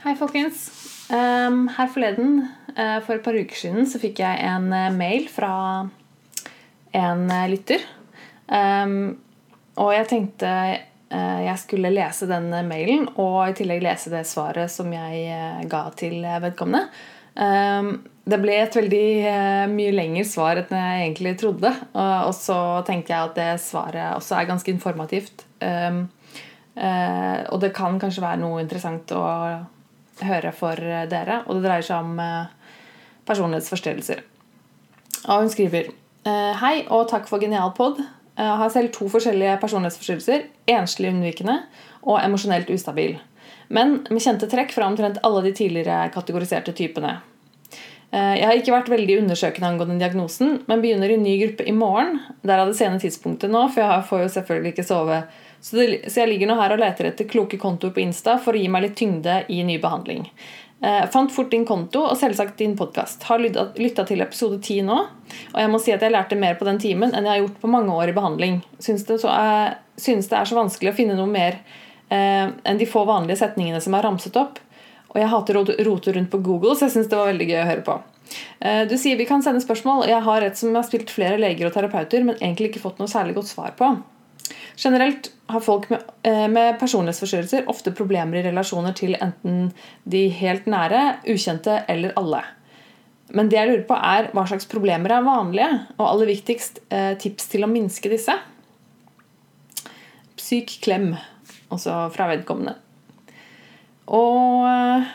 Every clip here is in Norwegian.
Hei, folkens. Um, her forleden, uh, for et par uker siden, så fikk jeg en uh, mail fra en uh, lytter. Um, og jeg tenkte jeg skulle lese den mailen og i tillegg lese det svaret som jeg ga til vedkommende. Um, det ble et veldig mye lengre svar enn jeg egentlig trodde. Og så tenkte jeg at det svaret også er ganske informativt. Og det kan kanskje være noe interessant å høre for eh, dere. Og det dreier seg om eh, personlighetsforstyrrelser. Og hun skriver eh, Hei og takk for genial pod. Jeg har selv to forskjellige personlighetsforstyrrelser. Enslig unnvikende og emosjonelt ustabil. Men med kjente trekk fra omtrent alle de tidligere kategoriserte typene. Jeg har ikke vært veldig undersøkende angående diagnosen, men begynner i ny gruppe i morgen. Der er det sene tidspunktet nå, for jeg får jo selvfølgelig ikke sove så, det, så, jeg ligger nå her og leter etter kloke kontoer på Insta for å gi meg litt tyngde i ny behandling. Eh, fant fort din konto og selvsagt din podkast. Har lytta til episode 10 nå. Og jeg må si at jeg lærte mer på den timen enn jeg har gjort på mange år i behandling. Syns det, er, synes det er så vanskelig å finne noe mer eh, enn de få vanlige setningene som er ramset opp. Og jeg hater å rote rundt på Google, så jeg syns det var veldig gøy å høre på. Eh, du sier vi kan sende spørsmål. Jeg har et som jeg har spilt flere leger og terapeuter, men egentlig ikke fått noe særlig godt svar på. Generelt har folk med, eh, med personlighetsforstyrrelser ofte problemer i relasjoner til enten de helt nære, ukjente eller alle. Men det jeg lurer på er hva slags problemer er vanlige, og aller viktigst eh, tips til å minske disse. Syk klem, også fra vedkommende. Og eh,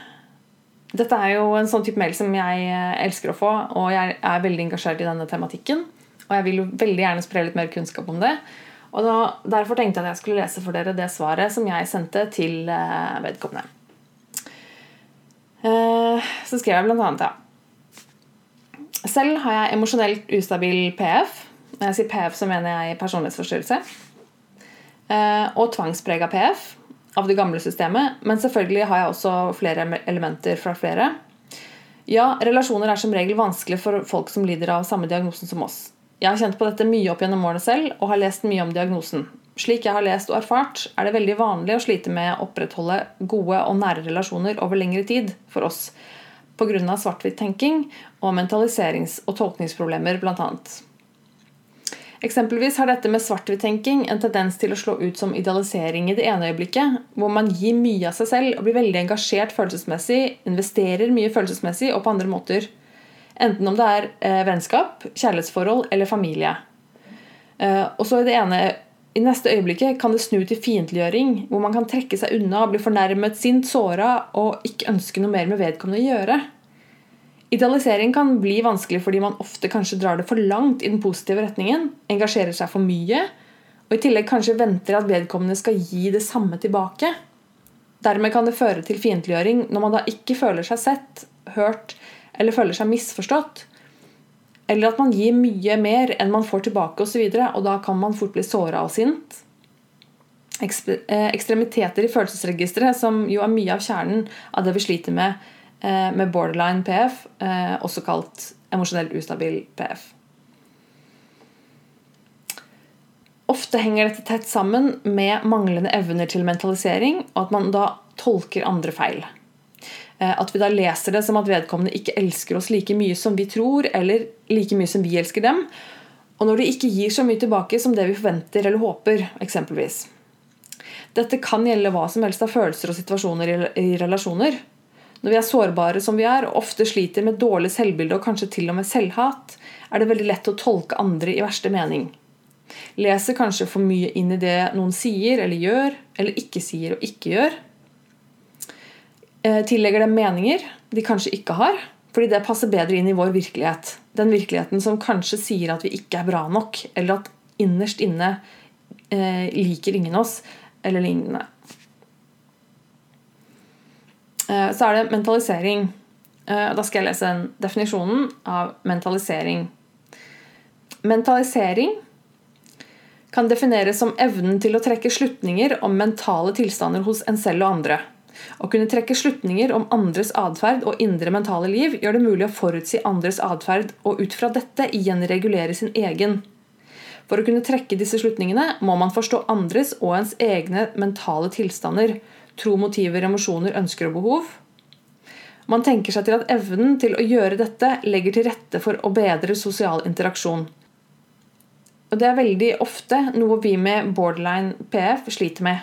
dette er jo en sånn type mail som jeg elsker å få, og jeg er veldig engasjert i denne tematikken. Og jeg vil jo veldig gjerne spre litt mer kunnskap om det. Og da, Derfor tenkte jeg at jeg skulle lese for dere det svaret som jeg sendte til eh, vedkommende. Eh, så skrev jeg bl.a. ja. Selv har jeg emosjonelt ustabil PF. Når jeg sier PF, så mener jeg personlighetsforstyrrelse. Eh, og tvangsprega PF av det gamle systemet. Men selvfølgelig har jeg også flere elementer fra flere. Ja, relasjoner er som regel vanskelig for folk som lider av samme diagnosen som oss. Jeg har kjent på dette mye opp gjennom årene selv og har lest mye om diagnosen. Slik jeg har lest og erfart, er det veldig vanlig å slite med å opprettholde gode og nære relasjoner over lengre tid for oss pga. svart-hvitt-tenking og mentaliserings- og tolkningsproblemer bl.a. Eksempelvis har dette med svart-hvitt-tenking en tendens til å slå ut som idealisering i det ene øyeblikket, hvor man gir mye av seg selv og blir veldig engasjert følelsesmessig, investerer mye følelsesmessig og på andre måter. Enten om det er eh, vennskap, kjærlighetsforhold eller familie. Eh, og så i det ene i neste øyeblikket kan det snu til fiendtliggjøring, hvor man kan trekke seg unna, bli fornærmet, sint, såra og ikke ønske noe mer med vedkommende å gjøre. Idealisering kan bli vanskelig fordi man ofte kanskje drar det for langt i den positive retningen, engasjerer seg for mye, og i tillegg kanskje venter at vedkommende skal gi det samme tilbake. Dermed kan det føre til fiendtliggjøring når man da ikke føler seg sett, hørt eller føler seg misforstått. Eller at man gir mye mer enn man får tilbake osv., og, og da kan man fort bli såra og sint. Eh, ekstremiteter i følelsesregisteret, som jo er mye av kjernen av det vi sliter med eh, med borderline PF, eh, også kalt emosjonell ustabil PF. Ofte henger dette tett sammen med manglende evner til mentalisering, og at man da tolker andre feil. Eh, at vi da leser det som at vedkommende ikke elsker oss like mye som vi tror, eller like mye som vi elsker dem. Og når de ikke gir så mye tilbake som det vi forventer eller håper, eksempelvis. Dette kan gjelde hva som helst av følelser og situasjoner i relasjoner. Når vi er sårbare som vi er, og ofte sliter med dårlig selvbilde og kanskje til og med selvhat, er det veldig lett å tolke andre i verste mening. Leser kanskje for mye inn i det noen sier eller gjør, eller ikke sier og ikke gjør. Eh, tillegger dem meninger de kanskje ikke har, fordi det passer bedre inn i vår virkelighet. Den virkeligheten som kanskje sier at vi ikke er bra nok, eller at innerst inne eh, liker ingen oss, eller lignende. Eh, så er det mentalisering. Eh, da skal jeg lese en definisjonen av mentalisering. Mentalisering kan defineres som evnen til å trekke slutninger om mentale tilstander hos en selv og andre. Å kunne trekke slutninger om andres atferd og indre mentale liv gjør det mulig å forutsi andres atferd og ut fra dette igjen regulere sin egen. For å kunne trekke disse slutningene må man forstå andres og ens egne mentale tilstander, tro motiver, emosjoner, ønsker og behov, Man tenker seg til at evnen til å gjøre dette legger til rette for å bedre sosial interaksjon. Og det er veldig ofte noe vi med borderline PF sliter med.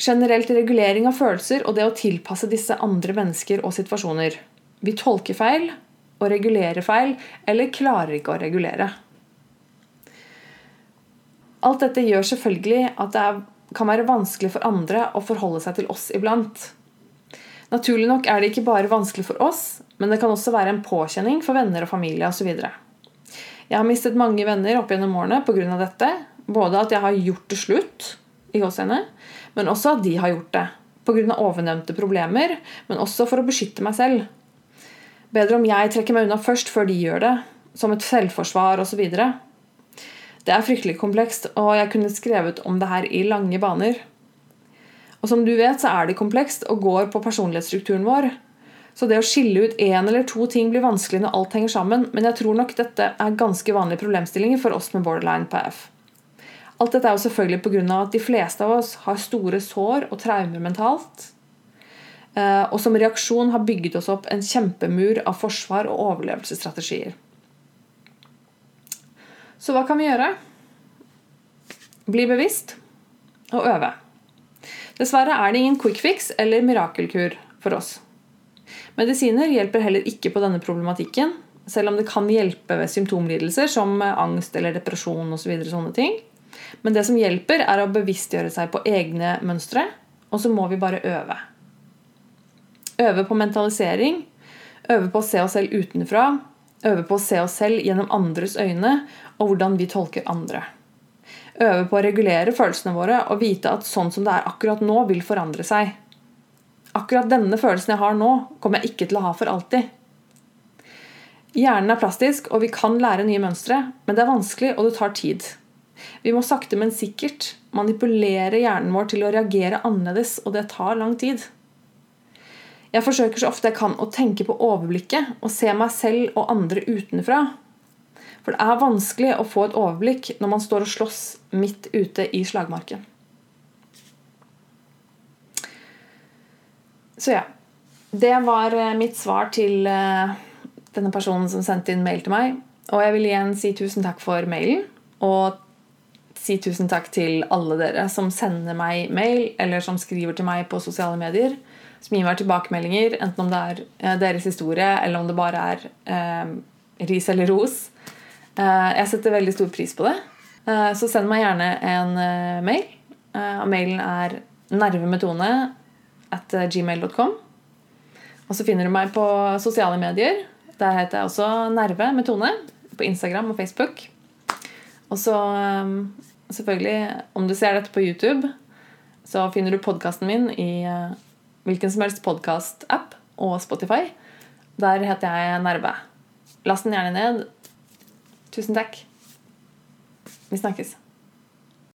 Generelt regulering av følelser og det å tilpasse disse andre mennesker og situasjoner. Vi tolker feil og regulerer feil, eller klarer ikke å regulere. Alt dette gjør selvfølgelig at det kan være vanskelig for andre å forholde seg til oss iblant. Naturlig nok er det ikke bare vanskelig for oss, men det kan også være en påkjenning for venner og familie osv. Jeg har mistet mange venner opp gjennom årene pga. dette. Både at jeg har gjort det slutt, i gåsehudene, men også at de har gjort det. Pga. ovennevnte problemer, men også for å beskytte meg selv. Bedre om jeg trekker meg unna først før de gjør det, som et selvforsvar osv. Det er fryktelig komplekst, og jeg kunne skrevet om det her i lange baner. Og som du vet, så er det komplekst og går på personlighetsstrukturen vår. Så det å skille ut én eller to ting blir vanskelig når alt henger sammen, men jeg tror nok dette er ganske vanlige problemstillinger for oss med borderline PF. Alt dette er jo selvfølgelig pga. at de fleste av oss har store sår og traumer mentalt. Eh, og som reaksjon har bygget oss opp en kjempemur av forsvar og overlevelsesstrategier. Så hva kan vi gjøre? Bli bevisst og øve. Dessverre er det ingen quick fix eller mirakelkur for oss. Medisiner hjelper heller ikke på denne problematikken, selv om det kan hjelpe ved symptomlidelser som angst eller depresjon osv. Så sånne ting. Men det som hjelper, er å bevisstgjøre seg på egne mønstre, og så må vi bare øve. Øve på mentalisering, øve på å se oss selv utenfra, øve på å se oss selv gjennom andres øyne og hvordan vi tolker andre øve på å regulere følelsene våre og vite at sånn som det er akkurat nå, vil forandre seg. Akkurat denne følelsen jeg har nå, kommer jeg ikke til å ha for alltid. Hjernen er plastisk, og vi kan lære nye mønstre, men det er vanskelig, og det tar tid. Vi må sakte, men sikkert manipulere hjernen vår til å reagere annerledes, og det tar lang tid. Jeg forsøker så ofte jeg kan å tenke på overblikket og se meg selv og andre utenfra. For det er vanskelig å få et overblikk når man står og slåss midt ute i slagmarken. Så ja. Det var eh, mitt svar til eh, denne personen som sendte inn mail til meg. Og jeg vil igjen si tusen takk for mailen. Og si tusen takk til alle dere som sender meg mail, eller som skriver til meg på sosiale medier. Som gir meg tilbakemeldinger, enten om det er eh, deres historie, eller om det bare er eh, ris eller ros. Eh, jeg setter veldig stor pris på det. Eh, så send meg gjerne en eh, mail. Og mailen er nervemetone at gmail.com. Og så finner du meg på sosiale medier. Der heter jeg også Nerve med Tone. På Instagram og Facebook. Og så selvfølgelig, om du ser dette på YouTube, så finner du podkasten min i hvilken som helst podkast-app og Spotify. Der heter jeg Nerve. Last den gjerne ned. Tusen takk. Vi snakkes.